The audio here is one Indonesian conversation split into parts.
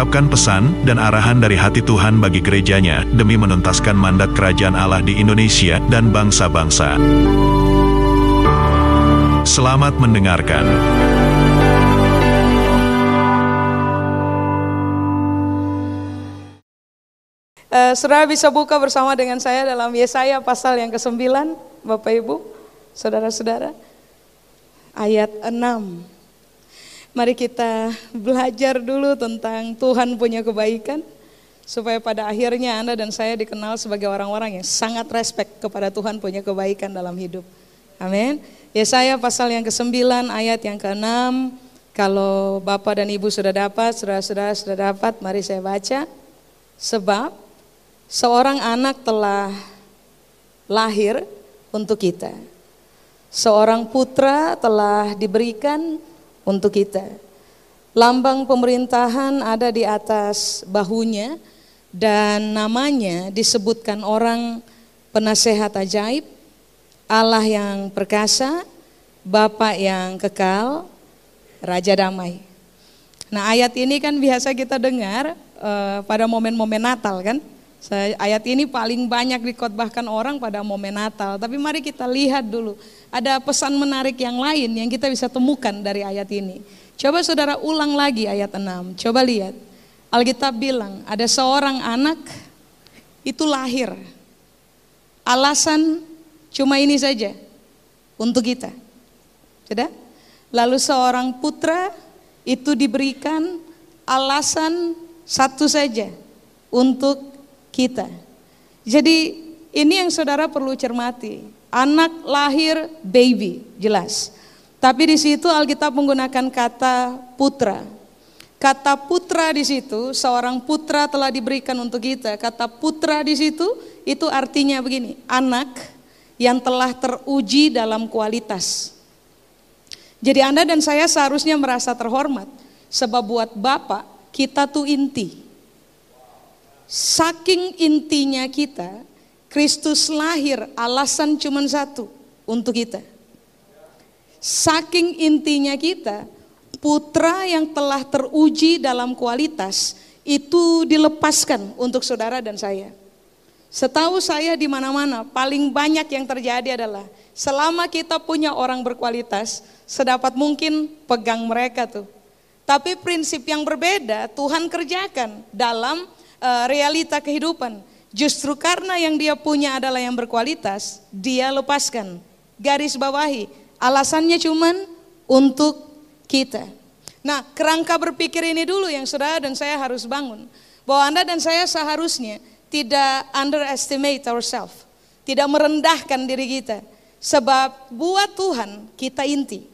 mengungkapkan pesan dan arahan dari hati Tuhan bagi gerejanya demi menuntaskan mandat kerajaan Allah di Indonesia dan bangsa-bangsa. Selamat mendengarkan. Uh, saudara bisa buka bersama dengan saya dalam Yesaya pasal yang ke-9, Bapak Ibu, saudara-saudara. Ayat 6. Mari kita belajar dulu tentang Tuhan punya kebaikan supaya pada akhirnya Anda dan saya dikenal sebagai orang-orang yang sangat respect kepada Tuhan punya kebaikan dalam hidup. Amin. Yesaya pasal yang ke-9 ayat yang ke-6. Kalau Bapak dan Ibu sudah dapat, saudara-saudara sudah dapat, mari saya baca. Sebab seorang anak telah lahir untuk kita. Seorang putra telah diberikan untuk kita. Lambang pemerintahan ada di atas bahunya dan namanya disebutkan orang penasehat ajaib, Allah yang perkasa, Bapak yang kekal, Raja damai. Nah ayat ini kan biasa kita dengar uh, pada momen-momen Natal kan. Ayat ini paling banyak dikotbahkan orang pada momen Natal. Tapi mari kita lihat dulu. Ada pesan menarik yang lain yang kita bisa temukan dari ayat ini. Coba saudara ulang lagi ayat 6. Coba lihat. Alkitab bilang ada seorang anak itu lahir. Alasan cuma ini saja untuk kita. Sudah? Lalu seorang putra itu diberikan alasan satu saja untuk kita. Jadi ini yang saudara perlu cermati. Anak lahir baby, jelas. Tapi di situ Alkitab menggunakan kata putra. Kata putra di situ, seorang putra telah diberikan untuk kita. Kata putra di situ, itu artinya begini, anak yang telah teruji dalam kualitas. Jadi Anda dan saya seharusnya merasa terhormat. Sebab buat Bapak, kita tuh inti. Saking intinya kita, Kristus lahir alasan cuma satu untuk kita. Saking intinya kita, putra yang telah teruji dalam kualitas itu dilepaskan untuk saudara dan saya. Setahu saya di mana-mana paling banyak yang terjadi adalah selama kita punya orang berkualitas, sedapat mungkin pegang mereka tuh. Tapi prinsip yang berbeda Tuhan kerjakan dalam uh, realita kehidupan. Justru karena yang dia punya adalah yang berkualitas, dia lepaskan. Garis bawahi, alasannya cuman untuk kita. Nah, kerangka berpikir ini dulu yang saudara dan saya harus bangun. Bahwa Anda dan saya seharusnya tidak underestimate ourselves. Tidak merendahkan diri kita. Sebab buat Tuhan kita inti.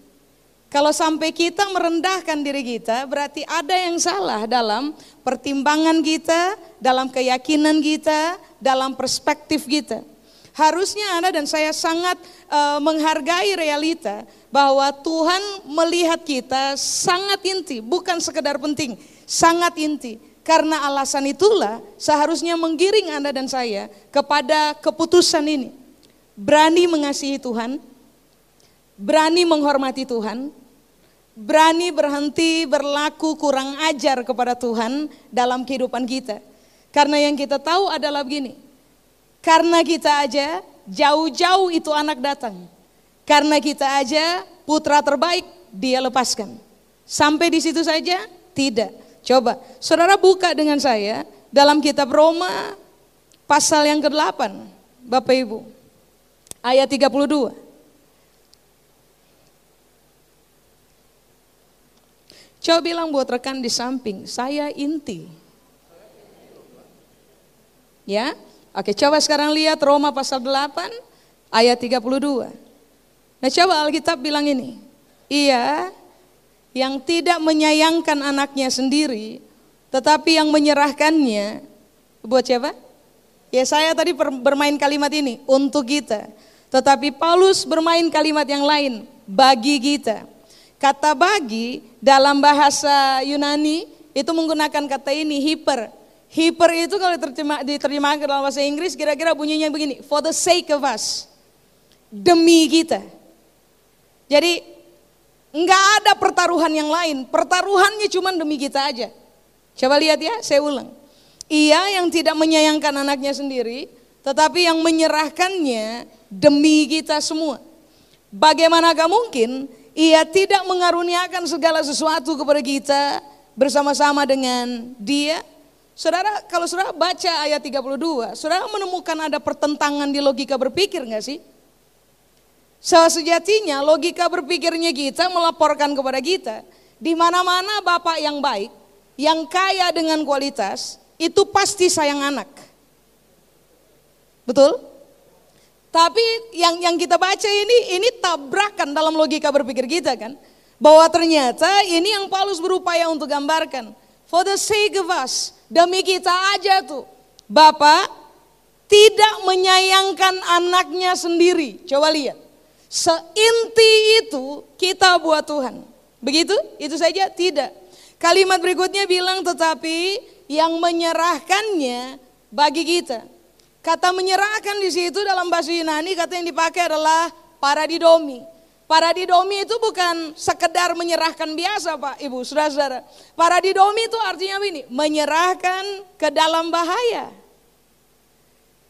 Kalau sampai kita merendahkan diri kita, berarti ada yang salah dalam pertimbangan kita, dalam keyakinan kita, dalam perspektif kita. Harusnya Anda dan saya sangat uh, menghargai realita bahwa Tuhan melihat kita sangat inti, bukan sekedar penting, sangat inti. Karena alasan itulah seharusnya menggiring Anda dan saya kepada keputusan ini. Berani mengasihi Tuhan, berani menghormati Tuhan, berani berhenti berlaku kurang ajar kepada Tuhan dalam kehidupan kita. Karena yang kita tahu adalah begini, karena kita aja jauh-jauh itu anak datang. Karena kita aja putra terbaik dia lepaskan. Sampai di situ saja? Tidak. Coba, saudara buka dengan saya dalam kitab Roma pasal yang ke-8, Bapak Ibu. Ayat 32. Coba bilang buat rekan di samping, saya inti. Ya, oke coba sekarang lihat Roma pasal 8 ayat 32. Nah coba Alkitab bilang ini, iya yang tidak menyayangkan anaknya sendiri, tetapi yang menyerahkannya buat siapa? Yesaya tadi bermain kalimat ini untuk kita. Tetapi Paulus bermain kalimat yang lain bagi kita. Kata bagi dalam bahasa Yunani itu menggunakan kata ini hiper. Hiper itu kalau diterjemah, diterjemahkan dalam bahasa Inggris kira-kira bunyinya begini. For the sake of us. Demi kita. Jadi nggak ada pertaruhan yang lain. Pertaruhannya cuma demi kita aja. Coba lihat ya, saya ulang. Ia yang tidak menyayangkan anaknya sendiri, tetapi yang menyerahkannya demi kita semua. Bagaimanakah mungkin ia tidak mengaruniakan segala sesuatu kepada kita bersama-sama dengan dia? Saudara, kalau saudara baca ayat 32, saudara menemukan ada pertentangan di logika berpikir nggak sih? Sejatinya logika berpikirnya kita melaporkan kepada kita, di mana-mana Bapak yang baik, yang kaya dengan kualitas, itu pasti sayang anak. Betul? Tapi yang yang kita baca ini ini tabrakan dalam logika berpikir kita kan. Bahwa ternyata ini yang Paulus berupaya untuk gambarkan. For the sake of us, demi kita aja tuh. Bapak tidak menyayangkan anaknya sendiri. Coba lihat. Seinti itu kita buat Tuhan. Begitu? Itu saja? Tidak. Kalimat berikutnya bilang tetapi yang menyerahkannya bagi kita. Kata menyerahkan di situ dalam bahasa Yunani kata yang dipakai adalah paradidomi. Paradidomi itu bukan sekedar menyerahkan biasa Pak Ibu Saudara-saudara. Paradidomi itu artinya ini, menyerahkan ke dalam bahaya.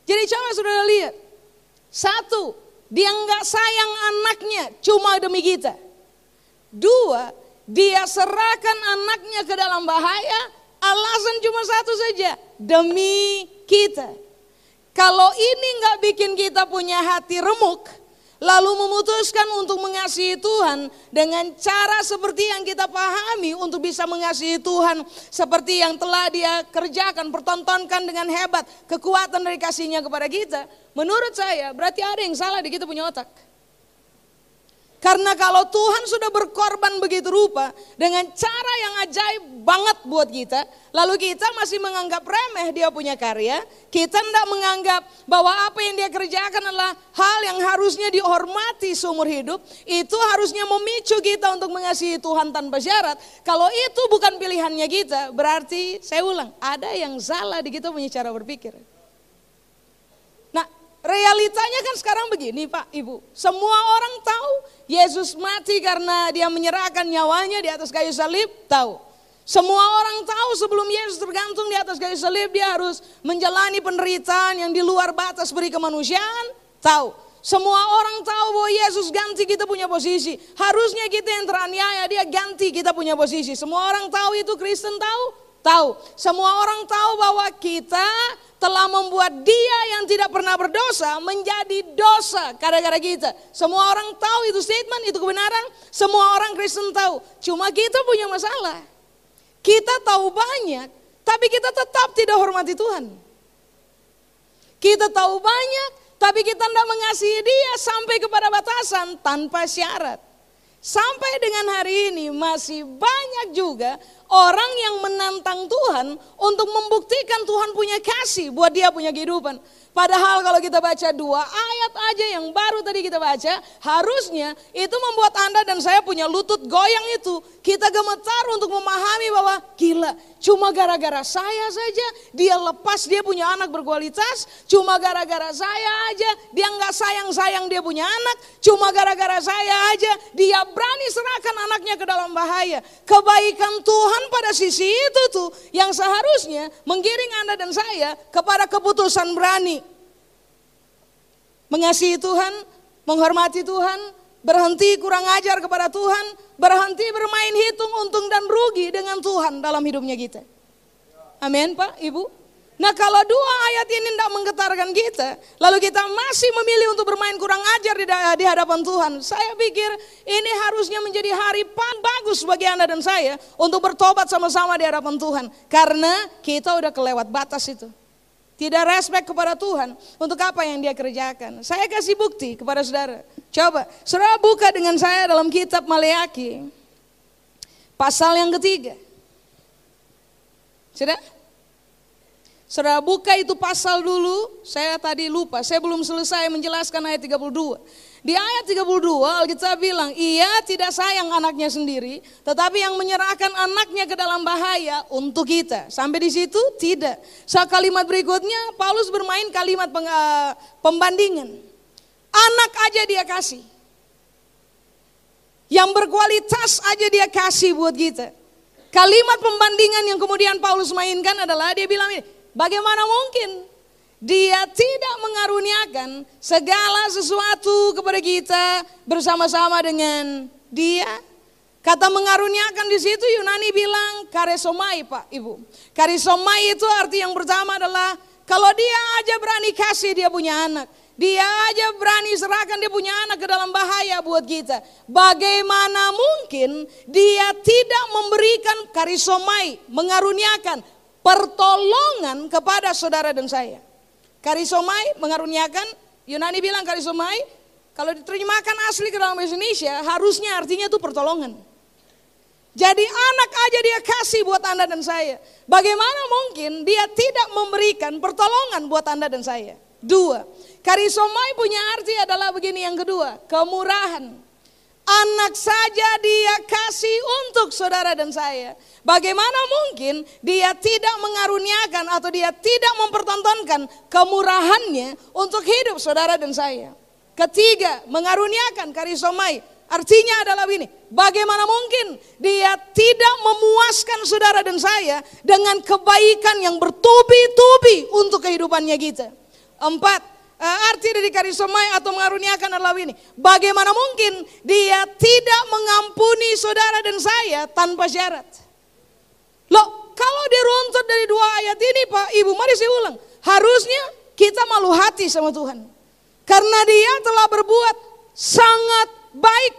Jadi coba saudara lihat. Satu, dia nggak sayang anaknya cuma demi kita. Dua, dia serahkan anaknya ke dalam bahaya, alasan cuma satu saja, demi kita. Kalau ini nggak bikin kita punya hati remuk, lalu memutuskan untuk mengasihi Tuhan dengan cara seperti yang kita pahami untuk bisa mengasihi Tuhan seperti yang telah dia kerjakan, pertontonkan dengan hebat kekuatan dari kasihnya kepada kita. Menurut saya berarti ada yang salah di kita punya otak. Karena kalau Tuhan sudah berkorban begitu rupa dengan cara yang ajaib banget buat kita, lalu kita masih menganggap remeh dia punya karya, kita tidak menganggap bahwa apa yang dia kerjakan adalah hal yang harusnya dihormati seumur hidup, itu harusnya memicu kita untuk mengasihi Tuhan tanpa syarat. Kalau itu bukan pilihannya kita, berarti saya ulang, ada yang salah di kita punya cara berpikir. Realitanya kan sekarang begini Pak Ibu. Semua orang tahu Yesus mati karena dia menyerahkan nyawanya di atas kayu salib. Tahu. Semua orang tahu sebelum Yesus tergantung di atas kayu salib dia harus menjalani penderitaan yang di luar batas beri kemanusiaan. Tahu. Semua orang tahu bahwa Yesus ganti kita punya posisi. Harusnya kita yang teraniaya dia ganti kita punya posisi. Semua orang tahu itu Kristen tahu? Tahu. Semua orang tahu bahwa kita telah membuat dia yang tidak pernah berdosa menjadi dosa gara-gara kita. Semua orang tahu itu statement, itu kebenaran. Semua orang Kristen tahu. Cuma kita punya masalah. Kita tahu banyak, tapi kita tetap tidak hormati Tuhan. Kita tahu banyak, tapi kita tidak mengasihi dia sampai kepada batasan tanpa syarat. Sampai dengan hari ini masih banyak juga orang yang menantang Tuhan untuk membuktikan Tuhan punya kasih buat dia punya kehidupan. Padahal kalau kita baca dua ayat aja yang baru tadi kita baca, harusnya itu membuat Anda dan saya punya lutut goyang itu. Kita gemetar untuk memahami bahwa gila, cuma gara-gara saya saja dia lepas dia punya anak berkualitas, cuma gara-gara saya aja dia nggak sayang-sayang dia punya anak, cuma gara-gara saya aja dia berani serahkan anaknya ke dalam bahaya. Kebaikan Tuhan pada sisi itu tuh yang seharusnya menggiring Anda dan saya kepada keputusan berani mengasihi Tuhan, menghormati Tuhan, berhenti kurang ajar kepada Tuhan, berhenti bermain hitung untung dan rugi dengan Tuhan dalam hidupnya kita. Amin Pak, Ibu. Nah kalau dua ayat ini tidak menggetarkan kita, lalu kita masih memilih untuk bermain kurang ajar di, hadapan Tuhan, saya pikir ini harusnya menjadi hari pan bagus bagi Anda dan saya untuk bertobat sama-sama di hadapan Tuhan. Karena kita udah kelewat batas itu. Tidak respect kepada Tuhan untuk apa yang dia kerjakan. Saya kasih bukti kepada saudara. Coba, saudara buka dengan saya dalam kitab Maleaki. Pasal yang ketiga. Sudah? Saudara buka itu pasal dulu, saya tadi lupa, saya belum selesai menjelaskan ayat 32. Di ayat 32 Alkitab bilang, ia tidak sayang anaknya sendiri, tetapi yang menyerahkan anaknya ke dalam bahaya untuk kita. Sampai di situ tidak. Saat kalimat berikutnya Paulus bermain kalimat peng, uh, pembandingan. Anak aja dia kasih. Yang berkualitas aja dia kasih buat kita. Kalimat pembandingan yang kemudian Paulus mainkan adalah dia bilang ini, bagaimana mungkin dia tidak mengaruniakan segala sesuatu kepada kita bersama-sama dengan dia. Kata mengaruniakan di situ Yunani bilang karesomai Pak Ibu. Karisomai itu arti yang pertama adalah kalau dia aja berani kasih dia punya anak. Dia aja berani serahkan dia punya anak ke dalam bahaya buat kita. Bagaimana mungkin dia tidak memberikan karisomai, mengaruniakan pertolongan kepada saudara dan saya. Karisomai mengaruniakan, Yunani bilang karisomai, kalau diterjemahkan asli ke dalam bahasa Indonesia, harusnya artinya itu pertolongan. Jadi anak aja dia kasih buat Anda dan saya. Bagaimana mungkin dia tidak memberikan pertolongan buat Anda dan saya? Dua, karisomai punya arti adalah begini yang kedua, kemurahan. Anak saja dia kasih untuk saudara dan saya. Bagaimana mungkin dia tidak mengaruniakan atau dia tidak mempertontonkan kemurahannya untuk hidup saudara dan saya. Ketiga, mengaruniakan karisomai. Artinya adalah ini, bagaimana mungkin dia tidak memuaskan saudara dan saya dengan kebaikan yang bertubi-tubi untuk kehidupannya kita. Empat, arti dari karisomai atau mengaruniakan adalah ini. Bagaimana mungkin dia tidak mengampuni saudara dan saya tanpa syarat? Loh, kalau diruntut dari dua ayat ini Pak Ibu, mari saya ulang. Harusnya kita malu hati sama Tuhan. Karena dia telah berbuat sangat baik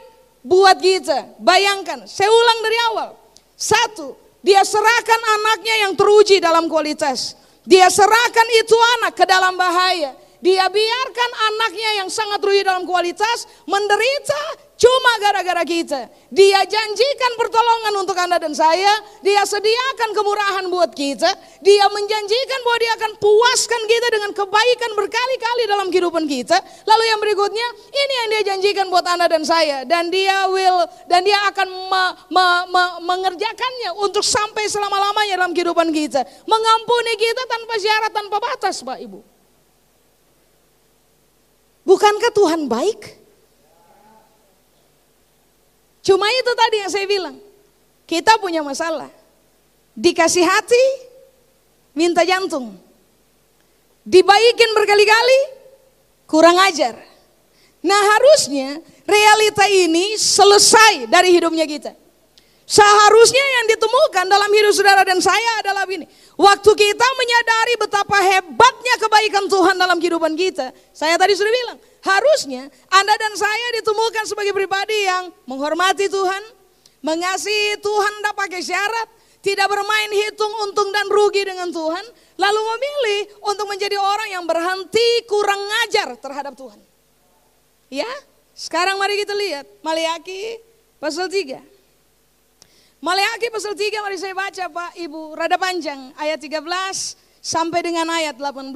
buat kita. Bayangkan, saya ulang dari awal. Satu, dia serahkan anaknya yang teruji dalam kualitas. Dia serahkan itu anak ke dalam bahaya. Dia biarkan anaknya yang sangat rugi dalam kualitas menderita cuma gara-gara kita. Dia janjikan pertolongan untuk Anda dan saya. Dia sediakan kemurahan buat kita. Dia menjanjikan bahwa dia akan puaskan kita dengan kebaikan berkali-kali dalam kehidupan kita. Lalu yang berikutnya, ini yang dia janjikan buat Anda dan saya. Dan dia will dan dia akan me, me, me, mengerjakannya untuk sampai selama-lamanya dalam kehidupan kita. Mengampuni kita tanpa syarat, tanpa batas, Pak Ibu. Bukankah Tuhan baik? Cuma itu tadi yang saya bilang. Kita punya masalah. Dikasih hati, minta jantung. Dibaikin berkali-kali, kurang ajar. Nah harusnya realita ini selesai dari hidupnya kita. Seharusnya yang ditemukan dalam hidup saudara dan saya adalah ini. Waktu kita menyadari betapa hebatnya kebaikan Tuhan dalam kehidupan kita. Saya tadi sudah bilang, harusnya Anda dan saya ditemukan sebagai pribadi yang menghormati Tuhan, mengasihi Tuhan tidak pakai syarat, tidak bermain hitung untung dan rugi dengan Tuhan, lalu memilih untuk menjadi orang yang berhenti kurang ngajar terhadap Tuhan. Ya, sekarang mari kita lihat Maliaki pasal 3. Maleakhi pasal 3 mari saya baca Pak Ibu, rada panjang ayat 13 sampai dengan ayat 18.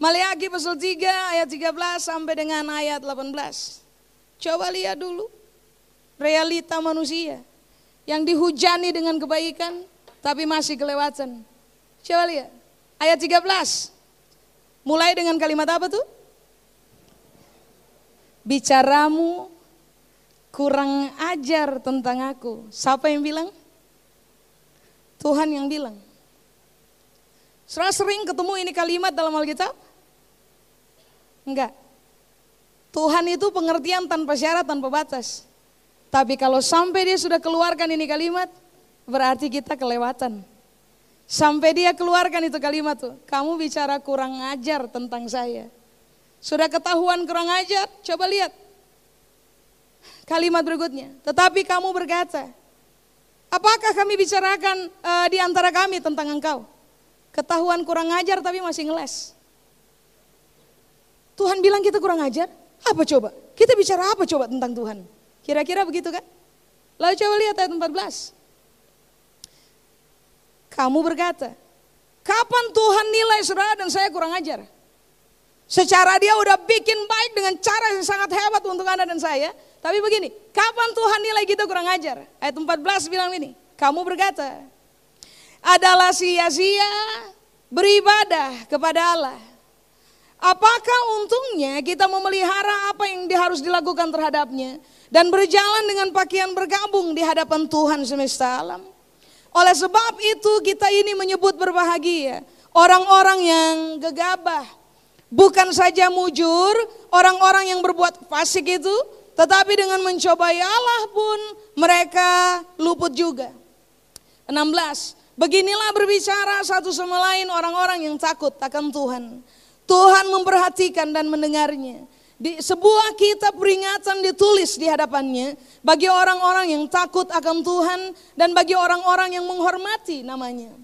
Maleakhi pasal 3 ayat 13 sampai dengan ayat 18. Coba lihat dulu realita manusia yang dihujani dengan kebaikan tapi masih kelewatan. Coba lihat ayat 13. Mulai dengan kalimat apa tuh? Bicaramu kurang ajar tentang aku. Siapa yang bilang? Tuhan yang bilang. Saudara sering ketemu ini kalimat dalam Alkitab? Enggak. Tuhan itu pengertian tanpa syarat, tanpa batas. Tapi kalau sampai dia sudah keluarkan ini kalimat, berarti kita kelewatan. Sampai dia keluarkan itu kalimat tuh, kamu bicara kurang ajar tentang saya. Sudah ketahuan kurang ajar, coba lihat Kalimat berikutnya, tetapi kamu berkata, apakah kami bicarakan uh, di antara kami tentang engkau? Ketahuan kurang ajar tapi masih ngeles. Tuhan bilang kita kurang ajar? Apa coba? Kita bicara apa coba tentang Tuhan? Kira-kira begitu kan? Lalu coba lihat ayat 14. Kamu berkata, Kapan Tuhan nilai saudara dan saya kurang ajar? Secara dia udah bikin baik dengan cara yang sangat hebat untuk Anda dan saya. Tapi begini, kapan Tuhan nilai kita kurang ajar? Ayat 14 bilang ini, kamu berkata, adalah sia-sia beribadah kepada Allah. Apakah untungnya kita memelihara apa yang harus dilakukan terhadapnya dan berjalan dengan pakaian bergabung di hadapan Tuhan semesta alam? Oleh sebab itu kita ini menyebut berbahagia orang-orang yang gegabah, Bukan saja mujur orang-orang yang berbuat fasik itu, tetapi dengan mencobai Allah pun mereka luput juga. 16. Beginilah berbicara satu sama lain orang-orang yang takut akan Tuhan. Tuhan memperhatikan dan mendengarnya. Di sebuah kitab peringatan ditulis di hadapannya bagi orang-orang yang takut akan Tuhan dan bagi orang-orang yang menghormati namanya.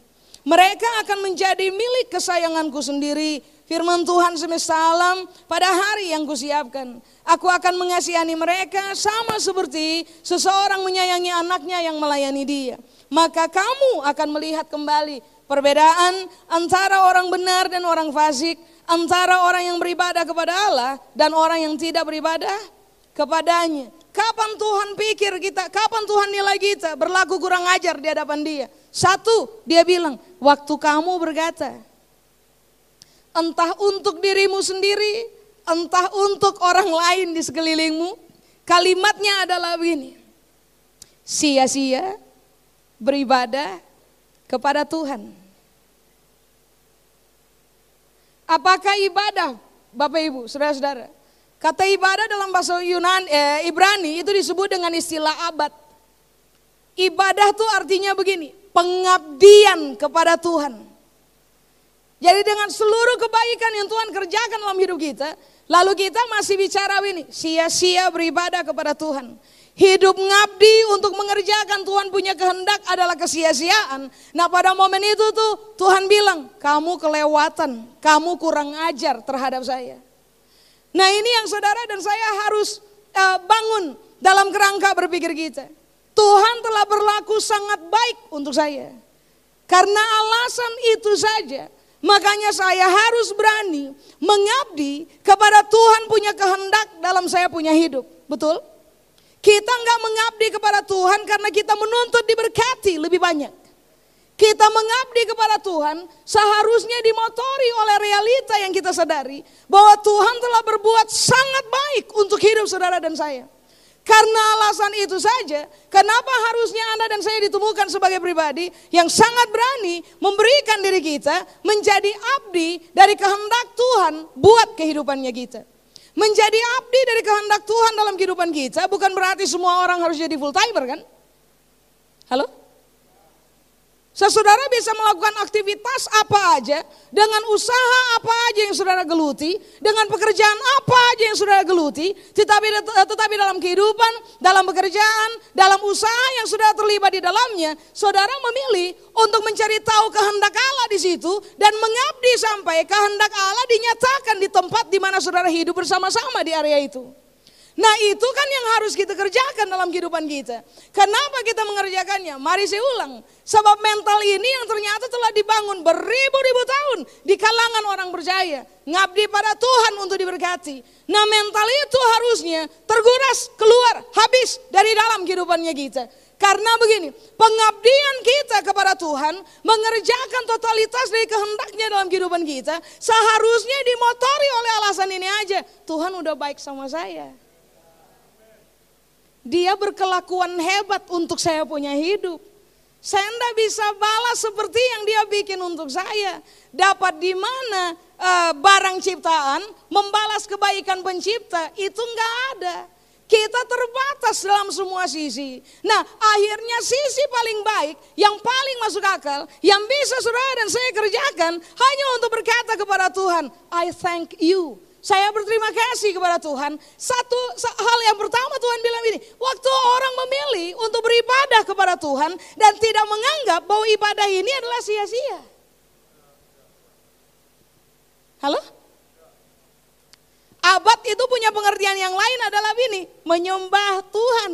Mereka akan menjadi milik kesayanganku sendiri firman Tuhan semesta alam pada hari yang kusiapkan. Aku akan mengasihani mereka sama seperti seseorang menyayangi anaknya yang melayani dia. Maka kamu akan melihat kembali perbedaan antara orang benar dan orang fasik, antara orang yang beribadah kepada Allah dan orang yang tidak beribadah kepadanya. Kapan Tuhan pikir kita, kapan Tuhan nilai kita berlaku kurang ajar di hadapan dia? Satu, dia bilang, waktu kamu berkata, entah untuk dirimu sendiri, entah untuk orang lain di sekelilingmu. Kalimatnya adalah begini. Sia-sia beribadah kepada Tuhan. Apakah ibadah Bapak Ibu, Saudara-saudara? Kata ibadah dalam bahasa Yunani, eh, Ibrani itu disebut dengan istilah abad. Ibadah itu artinya begini, pengabdian kepada Tuhan. Jadi dengan seluruh kebaikan yang Tuhan kerjakan dalam hidup kita, lalu kita masih bicara ini, sia-sia beribadah kepada Tuhan. Hidup ngabdi untuk mengerjakan Tuhan punya kehendak adalah kesia-siaan. Nah pada momen itu tuh Tuhan bilang, kamu kelewatan, kamu kurang ajar terhadap saya. Nah ini yang saudara dan saya harus uh, bangun dalam kerangka berpikir kita. Tuhan telah berlaku sangat baik untuk saya. Karena alasan itu saja Makanya saya harus berani mengabdi kepada Tuhan punya kehendak dalam saya punya hidup. Betul? Kita nggak mengabdi kepada Tuhan karena kita menuntut diberkati lebih banyak. Kita mengabdi kepada Tuhan seharusnya dimotori oleh realita yang kita sadari bahwa Tuhan telah berbuat sangat baik untuk hidup saudara dan saya. Karena alasan itu saja, kenapa harusnya Anda dan saya ditemukan sebagai pribadi yang sangat berani memberikan diri kita menjadi abdi dari kehendak Tuhan buat kehidupannya kita. Menjadi abdi dari kehendak Tuhan dalam kehidupan kita bukan berarti semua orang harus jadi full timer kan? Halo? Saudara bisa melakukan aktivitas apa aja, dengan usaha apa aja yang saudara geluti, dengan pekerjaan apa aja yang saudara geluti, tetapi tetapi dalam kehidupan, dalam pekerjaan, dalam usaha yang saudara terlibat di dalamnya, saudara memilih untuk mencari tahu kehendak Allah di situ dan mengabdi sampai kehendak Allah dinyatakan di tempat di mana saudara hidup bersama-sama di area itu. Nah itu kan yang harus kita kerjakan dalam kehidupan kita. Kenapa kita mengerjakannya? Mari saya ulang. Sebab mental ini yang ternyata telah dibangun beribu-ribu tahun di kalangan orang percaya. Ngabdi pada Tuhan untuk diberkati. Nah mental itu harusnya terguras, keluar, habis dari dalam kehidupannya kita. Karena begini, pengabdian kita kepada Tuhan, mengerjakan totalitas dari kehendaknya dalam kehidupan kita, seharusnya dimotori oleh alasan ini aja. Tuhan udah baik sama saya. Dia berkelakuan hebat untuk saya punya hidup. Saya tidak bisa balas seperti yang dia bikin untuk saya. Dapat di mana e, barang ciptaan membalas kebaikan pencipta itu enggak ada. Kita terbatas dalam semua sisi. Nah akhirnya sisi paling baik, yang paling masuk akal, yang bisa saudara dan saya kerjakan hanya untuk berkata kepada Tuhan, I thank you saya berterima kasih kepada Tuhan. Satu hal yang pertama Tuhan bilang ini, waktu orang memilih untuk beribadah kepada Tuhan dan tidak menganggap bahwa ibadah ini adalah sia-sia. Halo? Abad itu punya pengertian yang lain adalah ini, menyembah Tuhan.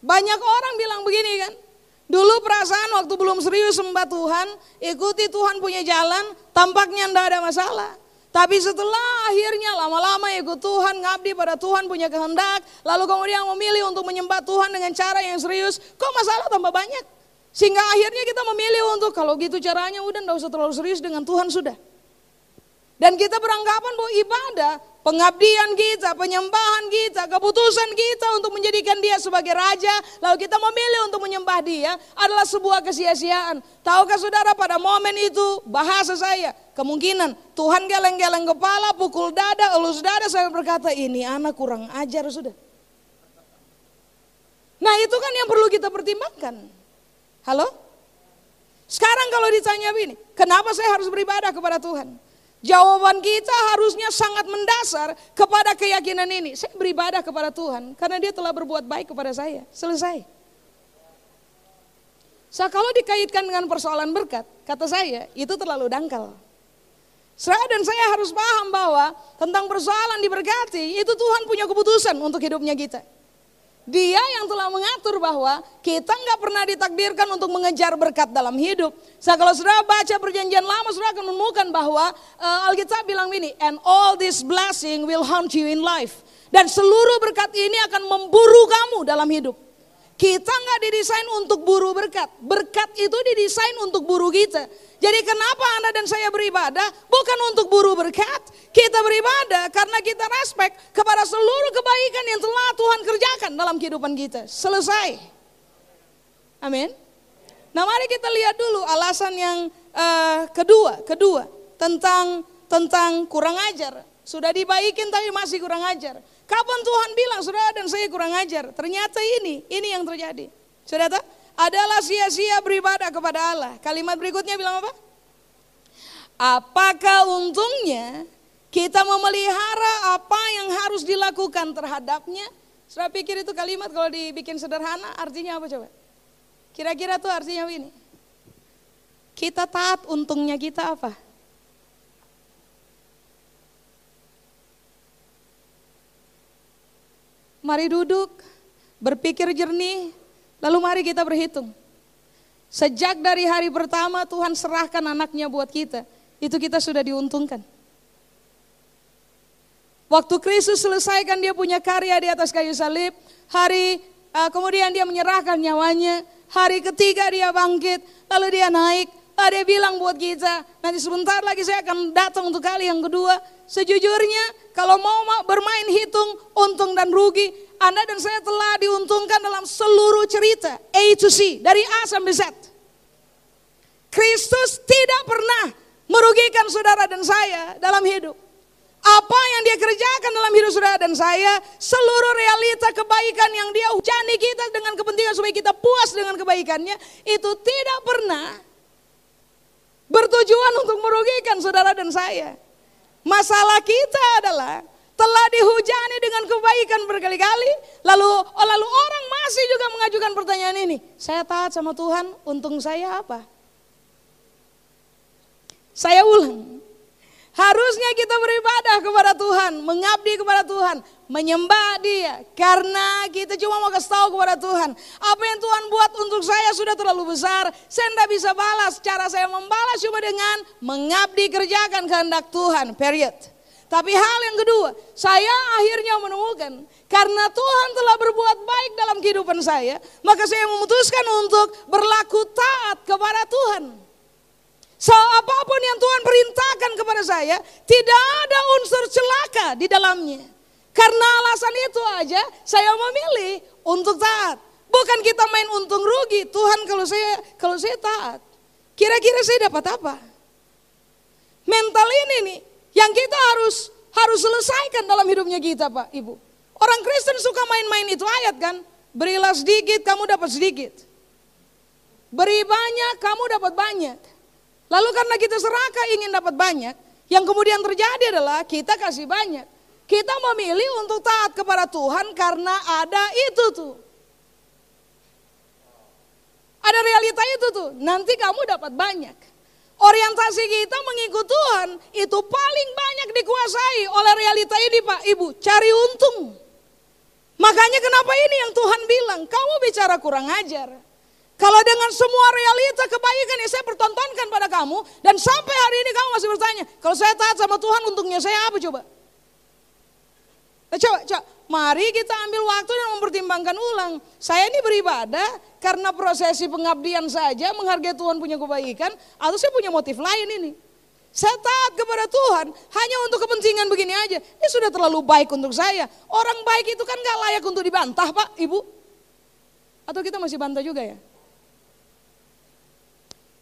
Banyak orang bilang begini kan, Dulu perasaan waktu belum serius sembah Tuhan, ikuti Tuhan punya jalan, tampaknya ndak ada masalah. Tapi setelah akhirnya lama-lama ikut Tuhan, ngabdi pada Tuhan punya kehendak, lalu kemudian memilih untuk menyembah Tuhan dengan cara yang serius, kok masalah tambah banyak? Sehingga akhirnya kita memilih untuk kalau gitu caranya udah ndak usah terlalu serius dengan Tuhan sudah. Dan kita beranggapan bahwa ibadah pengabdian kita, penyembahan kita, keputusan kita untuk menjadikan dia sebagai raja, lalu kita memilih untuk menyembah dia adalah sebuah kesia-siaan. Tahukah saudara pada momen itu bahasa saya, kemungkinan Tuhan geleng-geleng kepala, pukul dada, elus dada, saya berkata ini anak kurang ajar sudah. Nah itu kan yang perlu kita pertimbangkan. Halo? Sekarang kalau ditanya begini, kenapa saya harus beribadah kepada Tuhan? Jawaban kita harusnya sangat mendasar kepada keyakinan ini. Saya beribadah kepada Tuhan karena dia telah berbuat baik kepada saya. Selesai. So, kalau dikaitkan dengan persoalan berkat, kata saya itu terlalu dangkal. Saya dan saya harus paham bahwa tentang persoalan diberkati itu Tuhan punya keputusan untuk hidupnya kita. Dia yang telah mengatur bahwa kita nggak pernah ditakdirkan untuk mengejar berkat dalam hidup. Saya kalau sudah baca perjanjian lama, sudah akan menemukan bahwa uh, Alkitab bilang ini, and all this blessing will haunt you in life. Dan seluruh berkat ini akan memburu kamu dalam hidup. Kita nggak didesain untuk buru berkat. Berkat itu didesain untuk buru kita. Jadi kenapa Anda dan saya beribadah? Bukan untuk buru berkat. Kita beribadah karena kita respect kepada seluruh kebaikan yang telah Tuhan kerjakan dalam kehidupan kita. Selesai. Amin. Nah mari kita lihat dulu alasan yang uh, kedua, kedua tentang tentang kurang ajar. Sudah dibaikin tapi masih kurang ajar. Kapan Tuhan bilang, saudara dan saya kurang ajar? Ternyata ini, ini yang terjadi. Saudara, adalah sia-sia beribadah kepada Allah. Kalimat berikutnya bilang apa? Apakah untungnya kita memelihara apa yang harus dilakukan terhadapnya? Saya pikir itu kalimat kalau dibikin sederhana artinya apa coba? Kira-kira tuh artinya ini. Kita taat untungnya kita apa? Mari duduk, berpikir jernih, lalu mari kita berhitung. Sejak dari hari pertama Tuhan serahkan anaknya buat kita, itu kita sudah diuntungkan. Waktu Kristus selesaikan dia punya karya di atas kayu salib, hari uh, kemudian dia menyerahkan nyawanya, hari ketiga dia bangkit, lalu dia naik, lalu dia bilang buat kita, nanti sebentar lagi saya akan datang untuk kali yang kedua, Sejujurnya kalau mau bermain hitung untung dan rugi, Anda dan saya telah diuntungkan dalam seluruh cerita A to C, dari A sampai Z. Kristus tidak pernah merugikan saudara dan saya dalam hidup. Apa yang dia kerjakan dalam hidup saudara dan saya, seluruh realita kebaikan yang dia hujani kita dengan kepentingan supaya kita puas dengan kebaikannya, itu tidak pernah bertujuan untuk merugikan saudara dan saya. Masalah kita adalah telah dihujani dengan kebaikan berkali-kali, lalu oh, lalu orang masih juga mengajukan pertanyaan ini. Saya taat sama Tuhan, untung saya apa? Saya ulang. Harusnya kita beribadah kepada Tuhan, mengabdi kepada Tuhan, menyembah Dia karena kita cuma mau kasih tahu kepada Tuhan, apa yang Tuhan buat untuk saya sudah terlalu besar, saya tidak bisa balas. Cara saya membalas cuma dengan mengabdi kerjakan kehendak Tuhan. Period. Tapi hal yang kedua, saya akhirnya menemukan karena Tuhan telah berbuat baik dalam kehidupan saya, maka saya memutuskan untuk berlaku taat kepada Tuhan. So apa pun yang Tuhan perintahkan kepada saya, tidak ada unsur celaka di dalamnya. Karena alasan itu aja saya memilih untuk taat. Bukan kita main untung rugi, Tuhan kalau saya kalau saya taat. Kira-kira saya dapat apa? Mental ini nih yang kita harus harus selesaikan dalam hidupnya kita, Pak, Ibu. Orang Kristen suka main-main itu ayat kan? Berilah sedikit, kamu dapat sedikit. Beri banyak, kamu dapat banyak. Lalu karena kita serakah ingin dapat banyak, yang kemudian terjadi adalah kita kasih banyak. Kita memilih untuk taat kepada Tuhan karena ada itu tuh. Ada realita itu tuh, nanti kamu dapat banyak. Orientasi kita mengikut Tuhan itu paling banyak dikuasai oleh realita ini Pak Ibu, cari untung. Makanya kenapa ini yang Tuhan bilang, kamu bicara kurang ajar. Kalau dengan semua realita kebaikan yang saya pertontonkan pada kamu dan sampai hari ini kamu masih bertanya, kalau saya taat sama Tuhan untungnya saya apa coba? Nah, coba, coba, mari kita ambil waktu dan mempertimbangkan ulang. Saya ini beribadah karena prosesi pengabdian saja menghargai Tuhan punya kebaikan atau saya punya motif lain ini. Saya taat kepada Tuhan hanya untuk kepentingan begini aja. Ini sudah terlalu baik untuk saya. Orang baik itu kan gak layak untuk dibantah Pak, Ibu. Atau kita masih bantah juga ya?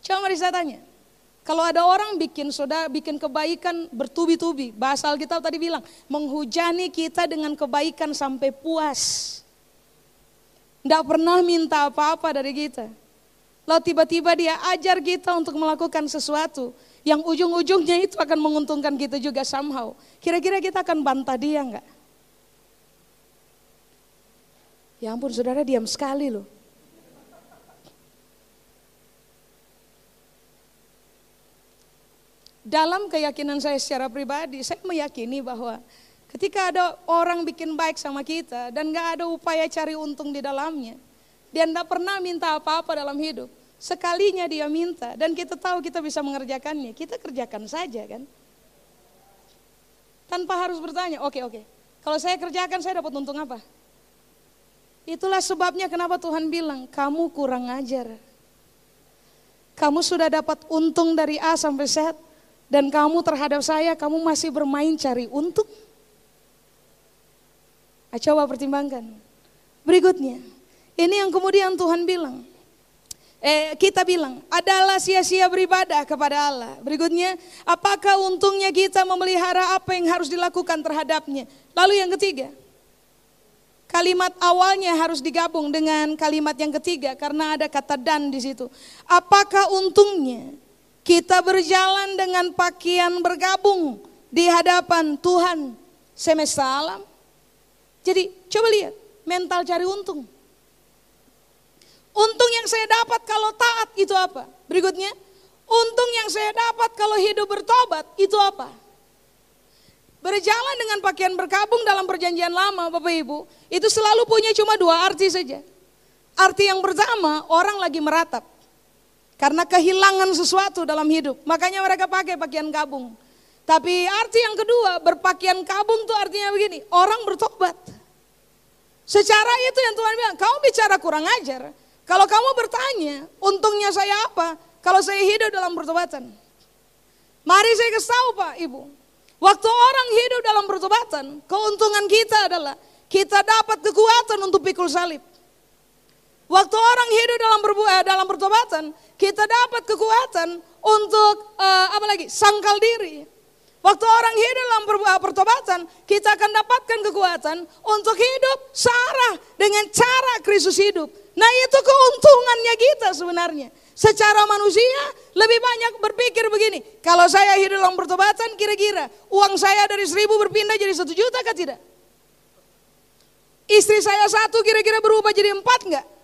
Coba mari saya tanya. Kalau ada orang bikin saudara bikin kebaikan bertubi-tubi, bahasa Alkitab tadi bilang, menghujani kita dengan kebaikan sampai puas. Tidak pernah minta apa-apa dari kita. Lalu tiba-tiba dia ajar kita untuk melakukan sesuatu yang ujung-ujungnya itu akan menguntungkan kita juga somehow. Kira-kira kita akan bantah dia enggak? Ya ampun saudara diam sekali loh. Dalam keyakinan saya secara pribadi, saya meyakini bahwa ketika ada orang bikin baik sama kita dan gak ada upaya cari untung di dalamnya, dia tidak pernah minta apa-apa dalam hidup. Sekalinya dia minta dan kita tahu kita bisa mengerjakannya, kita kerjakan saja kan. Tanpa harus bertanya, oke okay, oke, okay. kalau saya kerjakan saya dapat untung apa? Itulah sebabnya kenapa Tuhan bilang, kamu kurang ajar. Kamu sudah dapat untung dari A sampai Z, dan kamu terhadap saya, kamu masih bermain cari untung? Ah, coba pertimbangkan. Berikutnya, ini yang kemudian Tuhan bilang. Eh, kita bilang, adalah sia-sia beribadah kepada Allah. Berikutnya, apakah untungnya kita memelihara apa yang harus dilakukan terhadapnya? Lalu yang ketiga, kalimat awalnya harus digabung dengan kalimat yang ketiga karena ada kata dan di situ. Apakah untungnya kita berjalan dengan pakaian bergabung di hadapan Tuhan semesta alam. Jadi coba lihat, mental cari untung. Untung yang saya dapat kalau taat itu apa? Berikutnya, untung yang saya dapat kalau hidup bertobat itu apa? Berjalan dengan pakaian berkabung dalam perjanjian lama Bapak Ibu, itu selalu punya cuma dua arti saja. Arti yang pertama, orang lagi meratap. Karena kehilangan sesuatu dalam hidup. Makanya mereka pakai pakaian kabung. Tapi arti yang kedua, berpakaian kabung itu artinya begini, orang bertobat. Secara itu yang Tuhan bilang, kamu bicara kurang ajar. Kalau kamu bertanya, untungnya saya apa? Kalau saya hidup dalam pertobatan. Mari saya kasih tahu Pak Ibu. Waktu orang hidup dalam pertobatan, keuntungan kita adalah kita dapat kekuatan untuk pikul salib. Waktu orang hidup dalam berbuat dalam pertobatan, kita dapat kekuatan untuk uh, apa lagi? sangkal diri. Waktu orang hidup dalam pertobatan, kita akan dapatkan kekuatan untuk hidup searah dengan cara Kristus hidup. Nah itu keuntungannya kita sebenarnya. Secara manusia lebih banyak berpikir begini, kalau saya hidup dalam pertobatan kira-kira uang saya dari seribu berpindah jadi satu juta kah tidak? Istri saya satu kira-kira berubah jadi empat enggak?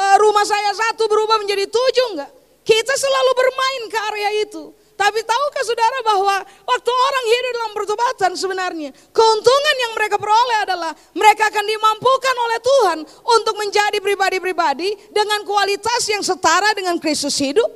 Eh, rumah saya satu berubah menjadi tujuh enggak? Kita selalu bermain ke area itu. Tapi tahukah saudara bahwa waktu orang hidup dalam pertobatan sebenarnya keuntungan yang mereka peroleh adalah mereka akan dimampukan oleh Tuhan untuk menjadi pribadi-pribadi dengan kualitas yang setara dengan Kristus hidup.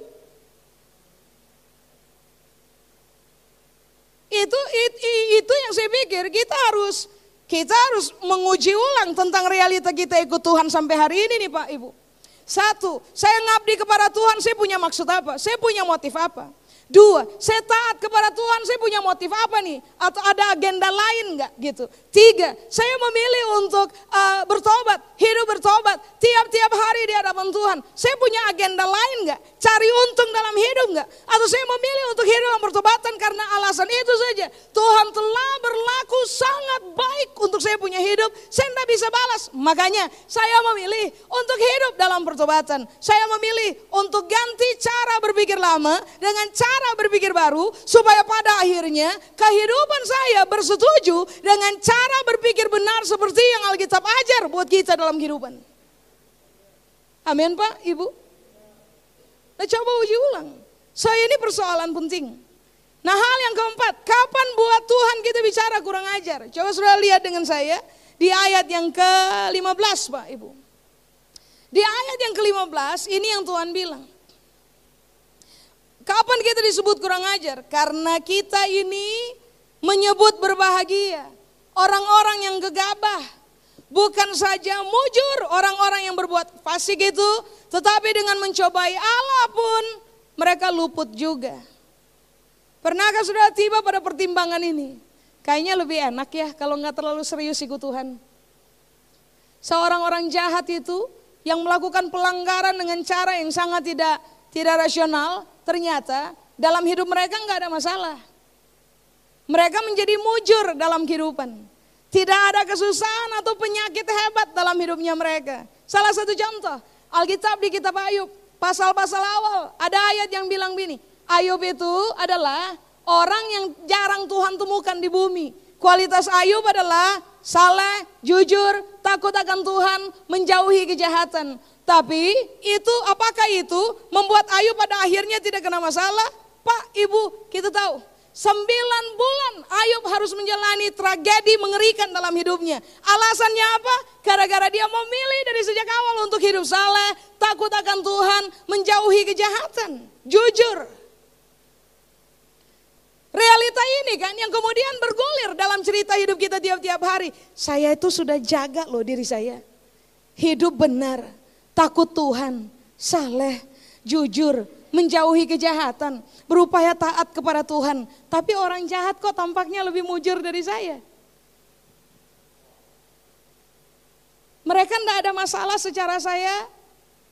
Itu, itu itu yang saya pikir kita harus kita harus menguji ulang tentang realita kita ikut Tuhan sampai hari ini nih Pak Ibu. Satu, saya ngabdi kepada Tuhan, saya punya maksud apa? Saya punya motif apa? Dua, saya taat kepada Tuhan, saya punya motif apa nih? Atau ada agenda lain nggak gitu? Tiga, saya memilih untuk uh, bertobat, hidup bertobat, tiap-tiap hari di hadapan Tuhan. Saya punya agenda lain nggak? Cari untung dalam hidup nggak? Atau saya memilih untuk hidup dalam pertobatan karena alasan itu saja. Tuhan telah berlaku sangat baik untuk saya punya hidup, saya tidak bisa balas. Makanya saya memilih untuk hidup dalam pertobatan. Saya memilih untuk ganti cara berpikir lama dengan cara cara berpikir baru supaya pada akhirnya kehidupan saya bersetuju dengan cara berpikir benar seperti yang Alkitab ajar buat kita dalam kehidupan. Amin Pak, Ibu. Nah coba uji ulang. Saya ini persoalan penting. Nah hal yang keempat, kapan buat Tuhan kita bicara kurang ajar? Coba sudah lihat dengan saya di ayat yang ke-15 Pak Ibu. Di ayat yang ke-15 ini yang Tuhan bilang. Kapan kita disebut kurang ajar? Karena kita ini menyebut berbahagia. Orang-orang yang gegabah. Bukan saja mujur orang-orang yang berbuat fasik itu. Tetapi dengan mencobai Allah pun mereka luput juga. Pernahkah sudah tiba pada pertimbangan ini? Kayaknya lebih enak ya kalau nggak terlalu serius ikut Tuhan. Seorang orang jahat itu yang melakukan pelanggaran dengan cara yang sangat tidak tidak rasional, ternyata dalam hidup mereka nggak ada masalah. Mereka menjadi mujur dalam kehidupan. Tidak ada kesusahan atau penyakit hebat dalam hidupnya mereka. Salah satu contoh, Alkitab di kitab Ayub, pasal-pasal awal, ada ayat yang bilang begini, Ayub itu adalah orang yang jarang Tuhan temukan di bumi. Kualitas Ayub adalah saleh, jujur, takut akan Tuhan, menjauhi kejahatan. Tapi itu apakah itu membuat Ayub pada akhirnya tidak kena masalah? Pak, Ibu, kita tahu. Sembilan bulan Ayub harus menjalani tragedi mengerikan dalam hidupnya. Alasannya apa? Gara-gara dia memilih dari sejak awal untuk hidup saleh, takut akan Tuhan, menjauhi kejahatan. Jujur. Realita ini kan yang kemudian bergulir dalam cerita hidup kita tiap-tiap hari. Saya itu sudah jaga loh diri saya. Hidup benar takut Tuhan, saleh, jujur, menjauhi kejahatan, berupaya taat kepada Tuhan. Tapi orang jahat kok tampaknya lebih mujur dari saya. Mereka tidak ada masalah secara saya.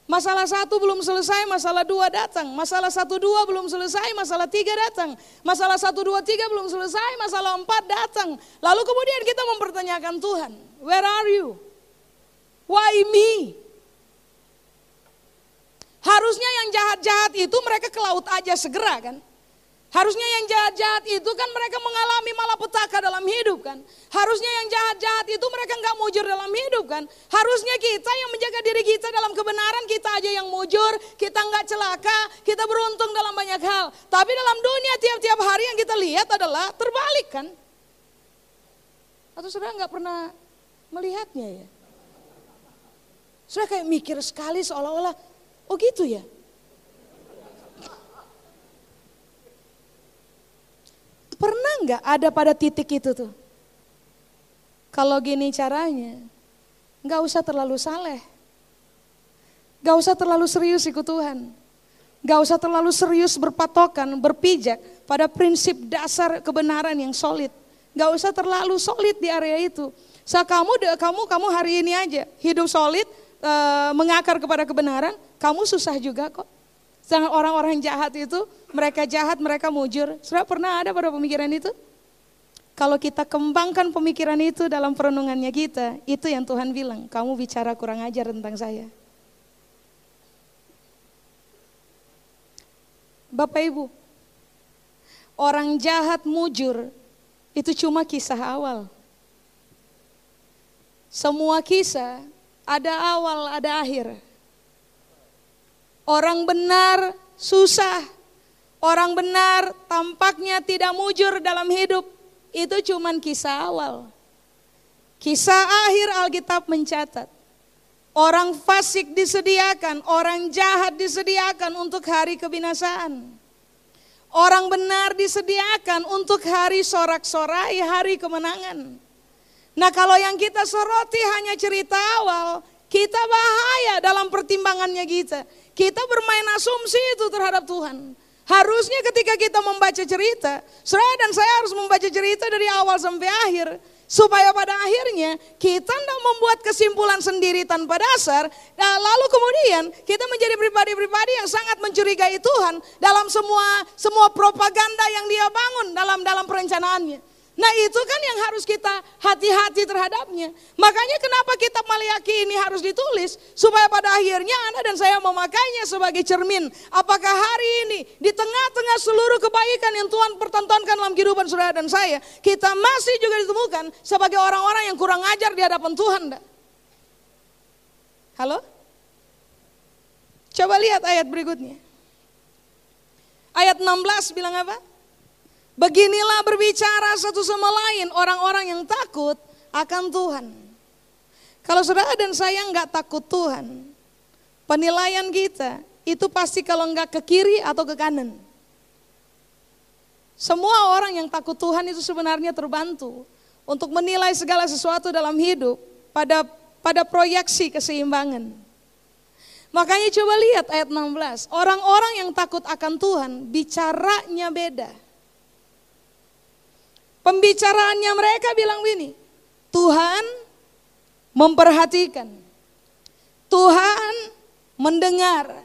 Masalah satu belum selesai, masalah dua datang. Masalah satu dua belum selesai, masalah tiga datang. Masalah satu dua tiga belum selesai, masalah empat datang. Lalu kemudian kita mempertanyakan Tuhan, where are you? Why me? Harusnya yang jahat-jahat itu mereka ke laut aja segera kan. Harusnya yang jahat-jahat itu kan mereka mengalami malapetaka dalam hidup kan. Harusnya yang jahat-jahat itu mereka nggak mujur dalam hidup kan. Harusnya kita yang menjaga diri kita dalam kebenaran kita aja yang mujur, kita nggak celaka, kita beruntung dalam banyak hal. Tapi dalam dunia tiap-tiap hari yang kita lihat adalah terbalik kan. Atau saudara nggak pernah melihatnya ya? Sudah kayak mikir sekali seolah-olah Oh gitu ya? Pernah nggak ada pada titik itu tuh? Kalau gini caranya, nggak usah terlalu saleh. Nggak usah terlalu serius ikut Tuhan. Nggak usah terlalu serius berpatokan, berpijak pada prinsip dasar kebenaran yang solid. Nggak usah terlalu solid di area itu. So, kamu, kamu, kamu hari ini aja hidup solid, e, mengakar kepada kebenaran, kamu susah juga kok. Orang-orang jahat itu, mereka jahat, mereka mujur. Sudah pernah ada pada pemikiran itu? Kalau kita kembangkan pemikiran itu dalam perenungannya kita, itu yang Tuhan bilang, kamu bicara kurang ajar tentang saya. Bapak Ibu, orang jahat mujur itu cuma kisah awal. Semua kisah ada awal, ada akhir. Orang benar susah. Orang benar tampaknya tidak mujur dalam hidup. Itu cuman kisah awal. Kisah akhir Alkitab mencatat. Orang fasik disediakan, orang jahat disediakan untuk hari kebinasaan. Orang benar disediakan untuk hari sorak-sorai, hari kemenangan. Nah kalau yang kita soroti hanya cerita awal, kita bahaya dalam pertimbangannya kita. Kita bermain asumsi itu terhadap Tuhan. Harusnya ketika kita membaca cerita, saya dan saya harus membaca cerita dari awal sampai akhir. Supaya pada akhirnya kita tidak membuat kesimpulan sendiri tanpa dasar. Dan lalu kemudian kita menjadi pribadi-pribadi yang sangat mencurigai Tuhan dalam semua semua propaganda yang dia bangun dalam dalam perencanaannya. Nah itu kan yang harus kita hati-hati terhadapnya. Makanya kenapa kitab Maliaki ini harus ditulis. Supaya pada akhirnya Anda dan saya memakainya sebagai cermin. Apakah hari ini di tengah-tengah seluruh kebaikan yang Tuhan pertontonkan dalam kehidupan saudara dan saya. Kita masih juga ditemukan sebagai orang-orang yang kurang ajar di hadapan Tuhan. Halo? Coba lihat ayat berikutnya. Ayat 16 bilang apa? Beginilah berbicara satu sama lain orang-orang yang takut akan Tuhan. Kalau saudara dan saya nggak takut Tuhan, penilaian kita itu pasti kalau enggak ke kiri atau ke kanan. Semua orang yang takut Tuhan itu sebenarnya terbantu untuk menilai segala sesuatu dalam hidup pada pada proyeksi keseimbangan. Makanya coba lihat ayat 16. Orang-orang yang takut akan Tuhan bicaranya beda. Pembicaraannya mereka bilang begini, Tuhan memperhatikan. Tuhan mendengar.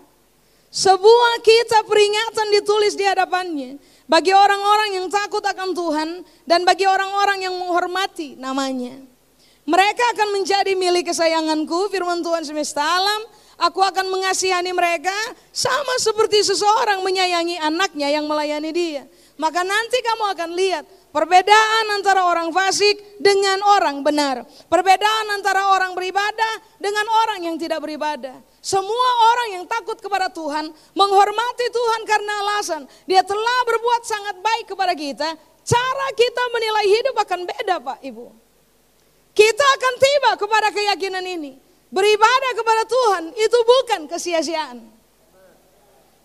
Sebuah kita peringatan ditulis di hadapannya bagi orang-orang yang takut akan Tuhan dan bagi orang-orang yang menghormati namanya. Mereka akan menjadi milik kesayanganku, firman Tuhan semesta alam. Aku akan mengasihani mereka sama seperti seseorang menyayangi anaknya yang melayani dia. Maka nanti kamu akan lihat Perbedaan antara orang fasik dengan orang benar. Perbedaan antara orang beribadah dengan orang yang tidak beribadah. Semua orang yang takut kepada Tuhan, menghormati Tuhan karena alasan dia telah berbuat sangat baik kepada kita. Cara kita menilai hidup akan beda Pak Ibu. Kita akan tiba kepada keyakinan ini. Beribadah kepada Tuhan itu bukan kesia-siaan.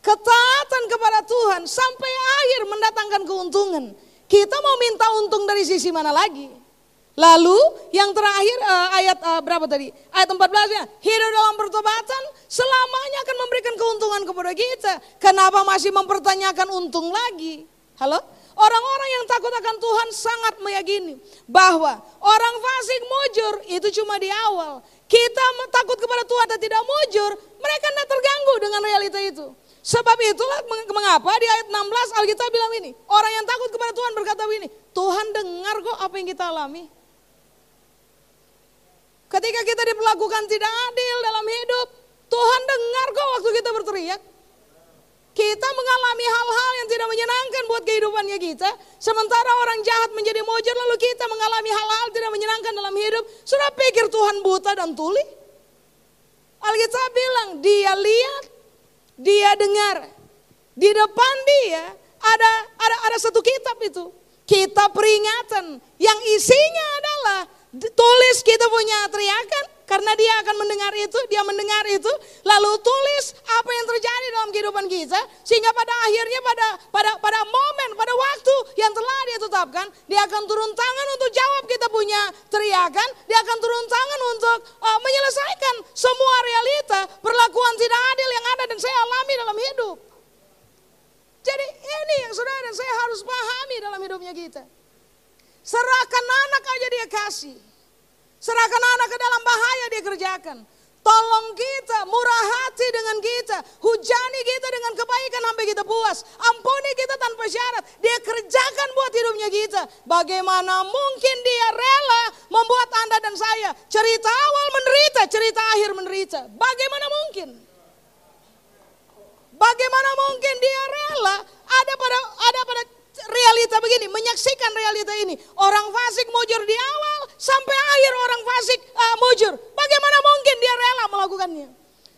Ketaatan kepada Tuhan sampai akhir mendatangkan keuntungan kita mau minta untung dari sisi mana lagi? Lalu yang terakhir uh, ayat uh, berapa tadi? Ayat 14-nya, hidup dalam pertobatan selamanya akan memberikan keuntungan kepada kita. Kenapa masih mempertanyakan untung lagi? Halo? Orang-orang yang takut akan Tuhan sangat meyakini bahwa orang fasik mujur itu cuma di awal. Kita takut kepada Tuhan dan tidak mujur, mereka tidak terganggu dengan realita itu. Sebab itulah mengapa di ayat 16 Alkitab bilang ini, orang yang takut kepada Tuhan berkata begini, Tuhan dengar kok apa yang kita alami. Ketika kita diperlakukan tidak adil dalam hidup, Tuhan dengar kok waktu kita berteriak. Kita mengalami hal-hal yang tidak menyenangkan buat kehidupannya kita. Sementara orang jahat menjadi mujur lalu kita mengalami hal-hal tidak menyenangkan dalam hidup. Sudah pikir Tuhan buta dan tuli? Alkitab bilang dia lihat dia dengar. Di depan dia ada ada ada satu kitab itu. Kitab peringatan yang isinya adalah tulis kita punya teriakan karena dia akan mendengar itu, dia mendengar itu, lalu tulis apa yang terjadi dalam kehidupan kita sehingga pada akhirnya pada pada pada momen, pada waktu yang telah dia tetapkan, dia akan turun tangan untuk jawab kita punya teriakan, dia akan turun tangan untuk uh, menyelesaikan semua realita perlakuan tidak adil yang ada dan saya alami dalam hidup. Jadi ini yang saudara dan saya harus pahami dalam hidupnya kita. Serahkan anak aja dia kasih. Serahkan anak ke dalam bahaya dia kerjakan. Tolong kita, murah hati dengan kita. Hujani kita dengan kebaikan sampai kita puas. Ampuni kita tanpa syarat. Dia kerjakan buat hidupnya kita. Bagaimana mungkin dia rela membuat Anda dan saya cerita awal menderita, cerita akhir menderita. Bagaimana mungkin? Bagaimana mungkin dia rela ada pada ada pada realita begini, menyaksikan realita ini. Orang fasik mujur di awal sampai akhir orang fasik uh, mujur. Bagaimana mungkin dia rela melakukannya?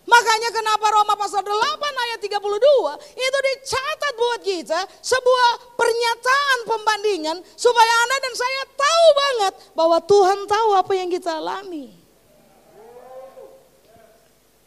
Makanya kenapa Roma pasal 8 ayat 32 itu dicatat buat kita sebuah pernyataan pembandingan supaya Anda dan saya tahu banget bahwa Tuhan tahu apa yang kita alami.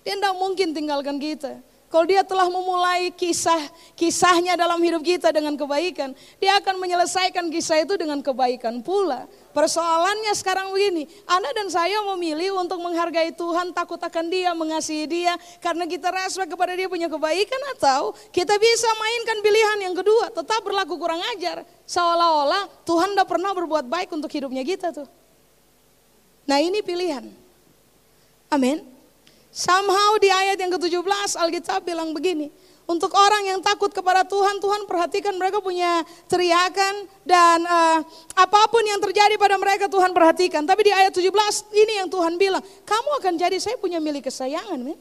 Dia tidak mungkin tinggalkan kita. Kalau dia telah memulai kisah kisahnya dalam hidup kita dengan kebaikan, dia akan menyelesaikan kisah itu dengan kebaikan pula. Persoalannya sekarang begini, Anda dan saya memilih untuk menghargai Tuhan, takut akan dia, mengasihi dia, karena kita rasa kepada dia punya kebaikan atau kita bisa mainkan pilihan yang kedua, tetap berlaku kurang ajar. Seolah-olah Tuhan tidak pernah berbuat baik untuk hidupnya kita tuh. Nah ini pilihan. Amin. Somehow di ayat yang ke-17 Alkitab bilang begini, untuk orang yang takut kepada Tuhan, Tuhan perhatikan mereka punya teriakan dan uh, apa pun yang terjadi pada mereka Tuhan perhatikan. Tapi di ayat 17 ini yang Tuhan bilang, kamu akan jadi saya punya milik kesayangan. Men.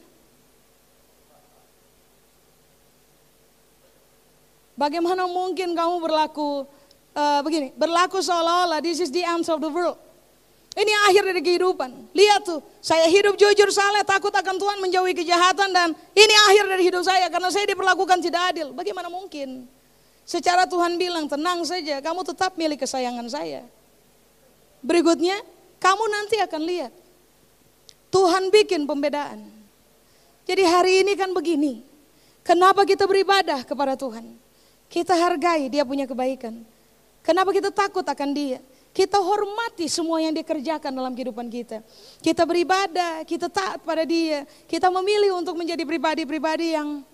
Bagaimana mungkin kamu berlaku uh, begini, berlaku seolah-olah this is the end of the world. Ini akhir dari kehidupan. Lihat tuh, saya hidup jujur, saleh, takut akan Tuhan, menjauhi kejahatan dan ini akhir dari hidup saya karena saya diperlakukan tidak adil. Bagaimana mungkin? Secara Tuhan bilang, tenang saja, kamu tetap milik kesayangan saya. Berikutnya, kamu nanti akan lihat. Tuhan bikin pembedaan. Jadi hari ini kan begini. Kenapa kita beribadah kepada Tuhan? Kita hargai dia punya kebaikan. Kenapa kita takut akan dia? Kita hormati semua yang dikerjakan dalam kehidupan kita. Kita beribadah, kita taat pada dia. Kita memilih untuk menjadi pribadi-pribadi yang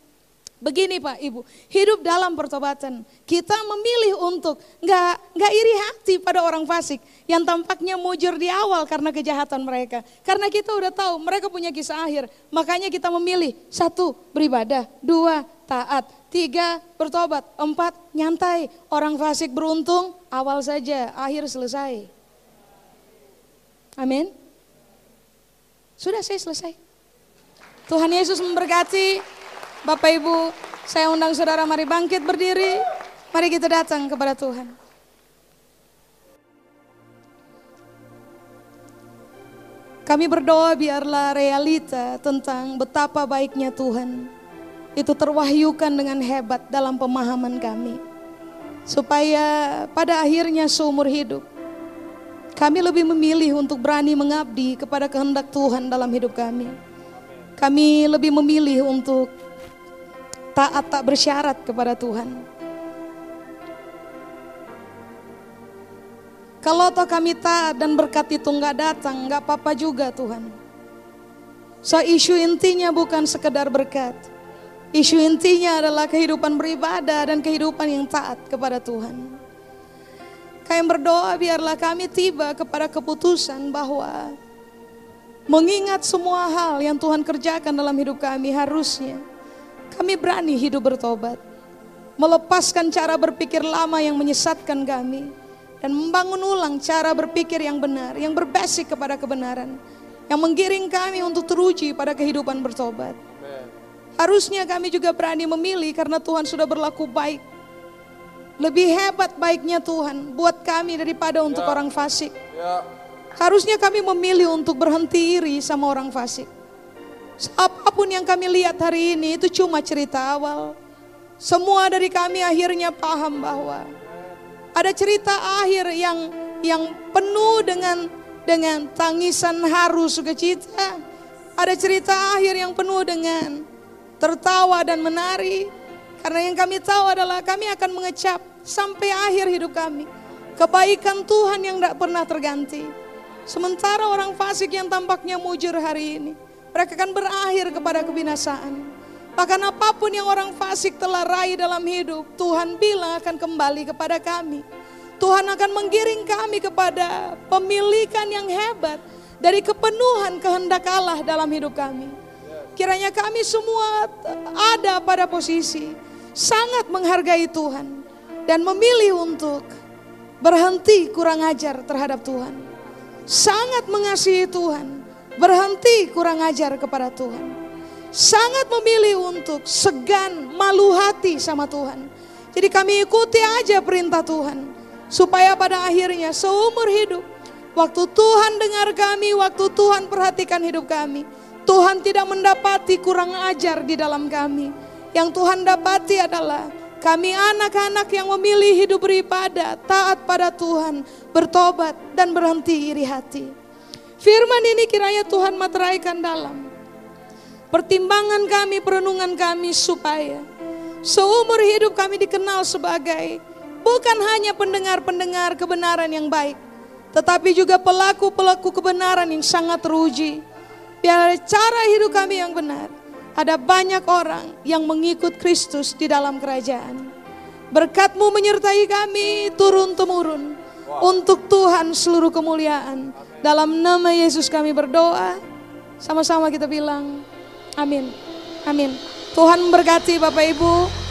Begini Pak Ibu, hidup dalam pertobatan. Kita memilih untuk nggak nggak iri hati pada orang fasik yang tampaknya mujur di awal karena kejahatan mereka. Karena kita udah tahu mereka punya kisah akhir. Makanya kita memilih satu beribadah, dua taat, tiga bertobat, empat nyantai. Orang fasik beruntung awal saja, akhir selesai. Amin. Sudah saya selesai. Tuhan Yesus memberkati. Bapak Ibu, saya undang saudara mari bangkit berdiri. Mari kita datang kepada Tuhan. Kami berdoa biarlah realita tentang betapa baiknya Tuhan itu terwahyukan dengan hebat dalam pemahaman kami. Supaya pada akhirnya seumur hidup kami lebih memilih untuk berani mengabdi kepada kehendak Tuhan dalam hidup kami. Kami lebih memilih untuk taat tak bersyarat kepada Tuhan. Kalau toh kami taat dan berkat itu nggak datang, nggak apa-apa juga Tuhan. So isu intinya bukan sekedar berkat. Isu intinya adalah kehidupan beribadah dan kehidupan yang taat kepada Tuhan. Kami berdoa biarlah kami tiba kepada keputusan bahwa mengingat semua hal yang Tuhan kerjakan dalam hidup kami harusnya kami berani hidup bertobat. Melepaskan cara berpikir lama yang menyesatkan kami. Dan membangun ulang cara berpikir yang benar. Yang berbasik kepada kebenaran. Yang menggiring kami untuk teruji pada kehidupan bertobat. Harusnya kami juga berani memilih karena Tuhan sudah berlaku baik. Lebih hebat baiknya Tuhan buat kami daripada untuk ya. orang fasik. Ya. Harusnya kami memilih untuk berhenti iri sama orang fasik. Apa pun yang kami lihat hari ini itu cuma cerita awal. Semua dari kami akhirnya paham bahwa ada cerita akhir yang yang penuh dengan dengan tangisan haru sukacita. Ada cerita akhir yang penuh dengan tertawa dan menari. Karena yang kami tahu adalah kami akan mengecap sampai akhir hidup kami. Kebaikan Tuhan yang tidak pernah terganti. Sementara orang fasik yang tampaknya mujur hari ini mereka akan berakhir kepada kebinasaan. Bahkan apa pun yang orang fasik telah raih dalam hidup, Tuhan bilang akan kembali kepada kami. Tuhan akan menggiring kami kepada pemilikan yang hebat dari kepenuhan kehendak Allah dalam hidup kami. Kiranya kami semua ada pada posisi sangat menghargai Tuhan dan memilih untuk berhenti kurang ajar terhadap Tuhan. Sangat mengasihi Tuhan berhenti kurang ajar kepada Tuhan. Sangat memilih untuk segan, malu hati sama Tuhan. Jadi kami ikuti aja perintah Tuhan. Supaya pada akhirnya seumur hidup. Waktu Tuhan dengar kami, waktu Tuhan perhatikan hidup kami. Tuhan tidak mendapati kurang ajar di dalam kami. Yang Tuhan dapati adalah kami anak-anak yang memilih hidup beribadah, taat pada Tuhan, bertobat dan berhenti iri hati. Firman ini kiranya Tuhan materaikan dalam pertimbangan kami, perenungan kami supaya seumur hidup kami dikenal sebagai bukan hanya pendengar-pendengar kebenaran yang baik, tetapi juga pelaku-pelaku kebenaran yang sangat teruji. Biar cara hidup kami yang benar, ada banyak orang yang mengikut Kristus di dalam kerajaan. Berkatmu menyertai kami turun-temurun untuk Tuhan seluruh kemuliaan. Dalam nama Yesus kami berdoa. Sama-sama kita bilang amin. Amin. Tuhan memberkati Bapak Ibu.